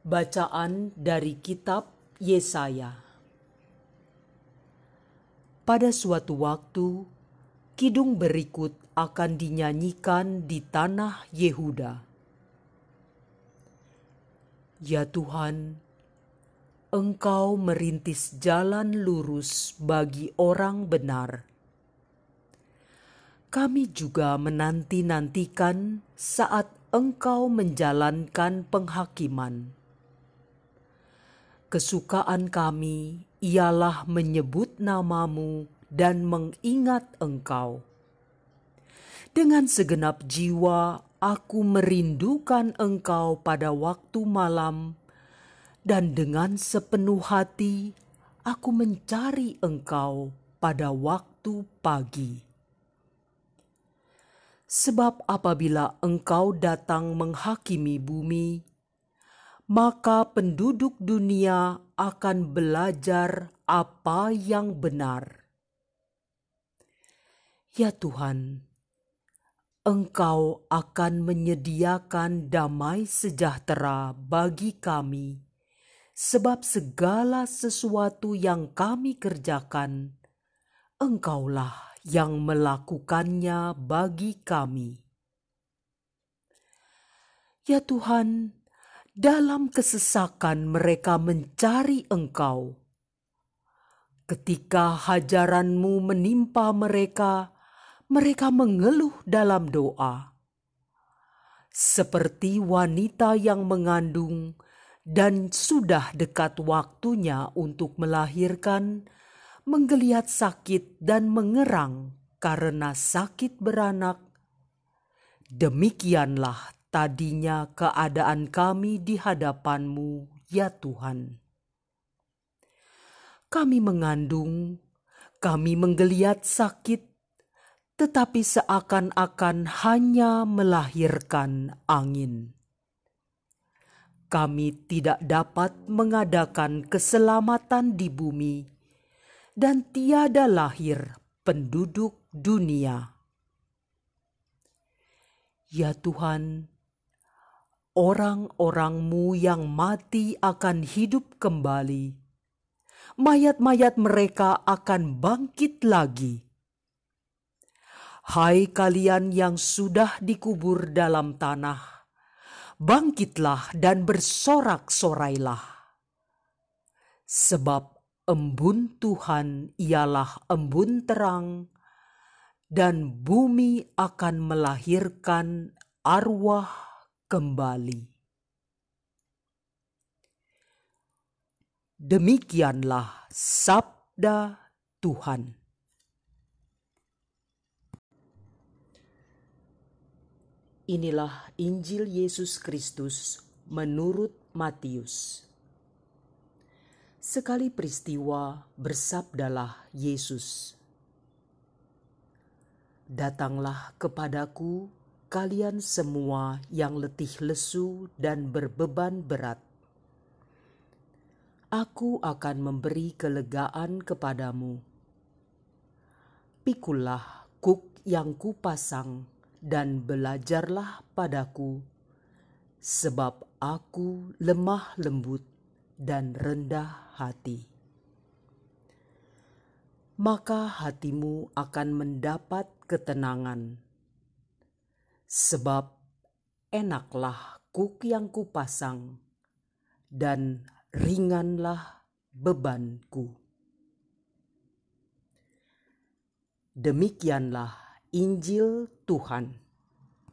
Bacaan dari Kitab Yesaya. Pada suatu waktu, kidung berikut akan dinyanyikan di tanah Yehuda. Ya Tuhan, Engkau merintis jalan lurus bagi orang benar. Kami juga menanti-nantikan saat Engkau menjalankan penghakiman. Kesukaan kami ialah menyebut namamu dan mengingat Engkau. Dengan segenap jiwa, aku merindukan Engkau pada waktu malam dan dengan sepenuh hati aku mencari Engkau pada waktu pagi. Sebab apabila Engkau datang menghakimi bumi, maka penduduk dunia akan belajar apa yang benar. Ya Tuhan, Engkau akan menyediakan damai sejahtera bagi kami sebab segala sesuatu yang kami kerjakan, Engkaulah yang melakukannya bagi kami. Ya Tuhan, dalam kesesakan mereka mencari Engkau. Ketika hajaranmu menimpa mereka, mereka mengeluh dalam doa. Seperti wanita yang mengandung, dan sudah dekat waktunya untuk melahirkan, menggeliat sakit dan mengerang karena sakit beranak. Demikianlah tadinya keadaan kami di hadapanmu, ya Tuhan. Kami mengandung, kami menggeliat sakit, tetapi seakan-akan hanya melahirkan angin kami tidak dapat mengadakan keselamatan di bumi, dan tiada lahir penduduk dunia. Ya Tuhan, orang-orangmu yang mati akan hidup kembali. Mayat-mayat mereka akan bangkit lagi. Hai kalian yang sudah dikubur dalam tanah, bangkitlah dan bersorak-sorailah. Sebab embun Tuhan ialah embun terang, dan bumi akan melahirkan arwah kembali. Demikianlah sabda Tuhan. Inilah Injil Yesus Kristus menurut Matius. Sekali peristiwa bersabdalah Yesus, "Datanglah kepadaku, kalian semua yang letih lesu dan berbeban berat. Aku akan memberi kelegaan kepadamu. Pikulah kuk yang kupasang." dan belajarlah padaku, sebab aku lemah lembut dan rendah hati. Maka hatimu akan mendapat ketenangan, sebab enaklah kuk yang kupasang, dan ringanlah bebanku. Demikianlah Injil Tuhan.